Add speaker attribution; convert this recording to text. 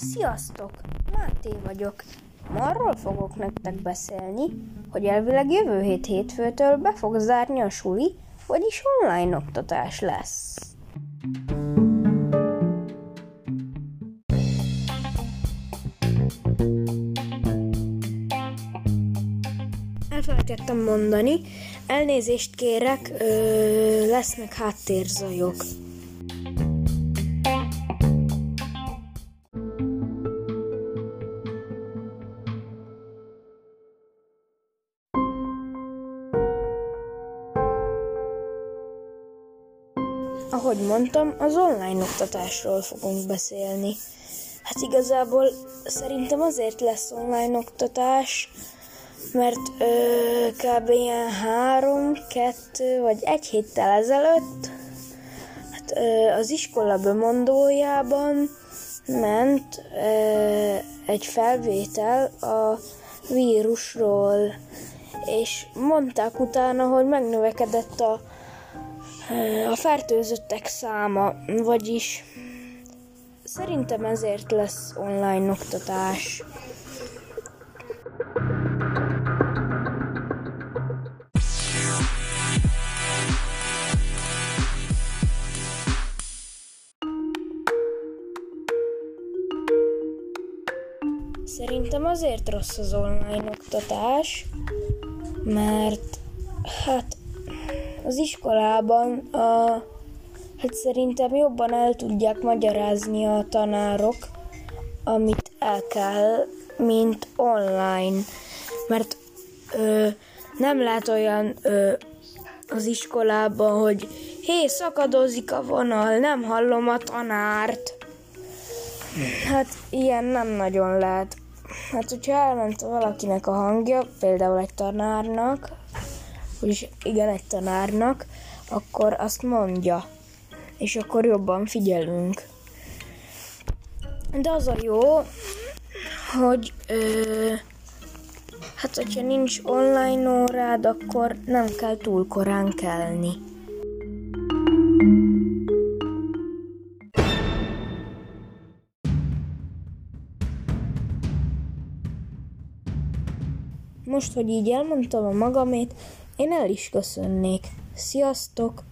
Speaker 1: Sziasztok! Máté vagyok. Ma arról fogok nektek beszélni, hogy elvileg jövő hét hétfőtől be fog zárni a suli, vagyis online oktatás lesz. Elfelejtettem mondani, elnézést kérek, ö, lesznek háttérzajok. Ahogy mondtam, az online oktatásról fogunk beszélni. Hát igazából szerintem azért lesz online oktatás, mert ö, kb. ilyen három, kettő vagy egy héttel ezelőtt hát, ö, az iskola bemondójában ment ö, egy felvétel a vírusról, és mondták utána, hogy megnövekedett a a fertőzöttek száma, vagyis szerintem ezért lesz online oktatás. Szerintem azért rossz az online oktatás, mert hát az iskolában a, hát szerintem jobban el tudják magyarázni a tanárok, amit el kell, mint online. Mert ö, nem lehet olyan ö, az iskolában, hogy hé, szakadozik a vonal, nem hallom a tanárt. Hát ilyen nem nagyon lehet. Hát, hogyha elment valakinek a hangja, például egy tanárnak, vagyis igen, egy tanárnak, akkor azt mondja, és akkor jobban figyelünk. De az a jó, hogy ö, hát hogyha nincs online órád, akkor nem kell túl korán kelni. Most, hogy így elmondtam a magamét, én el is köszönnék. Sziasztok!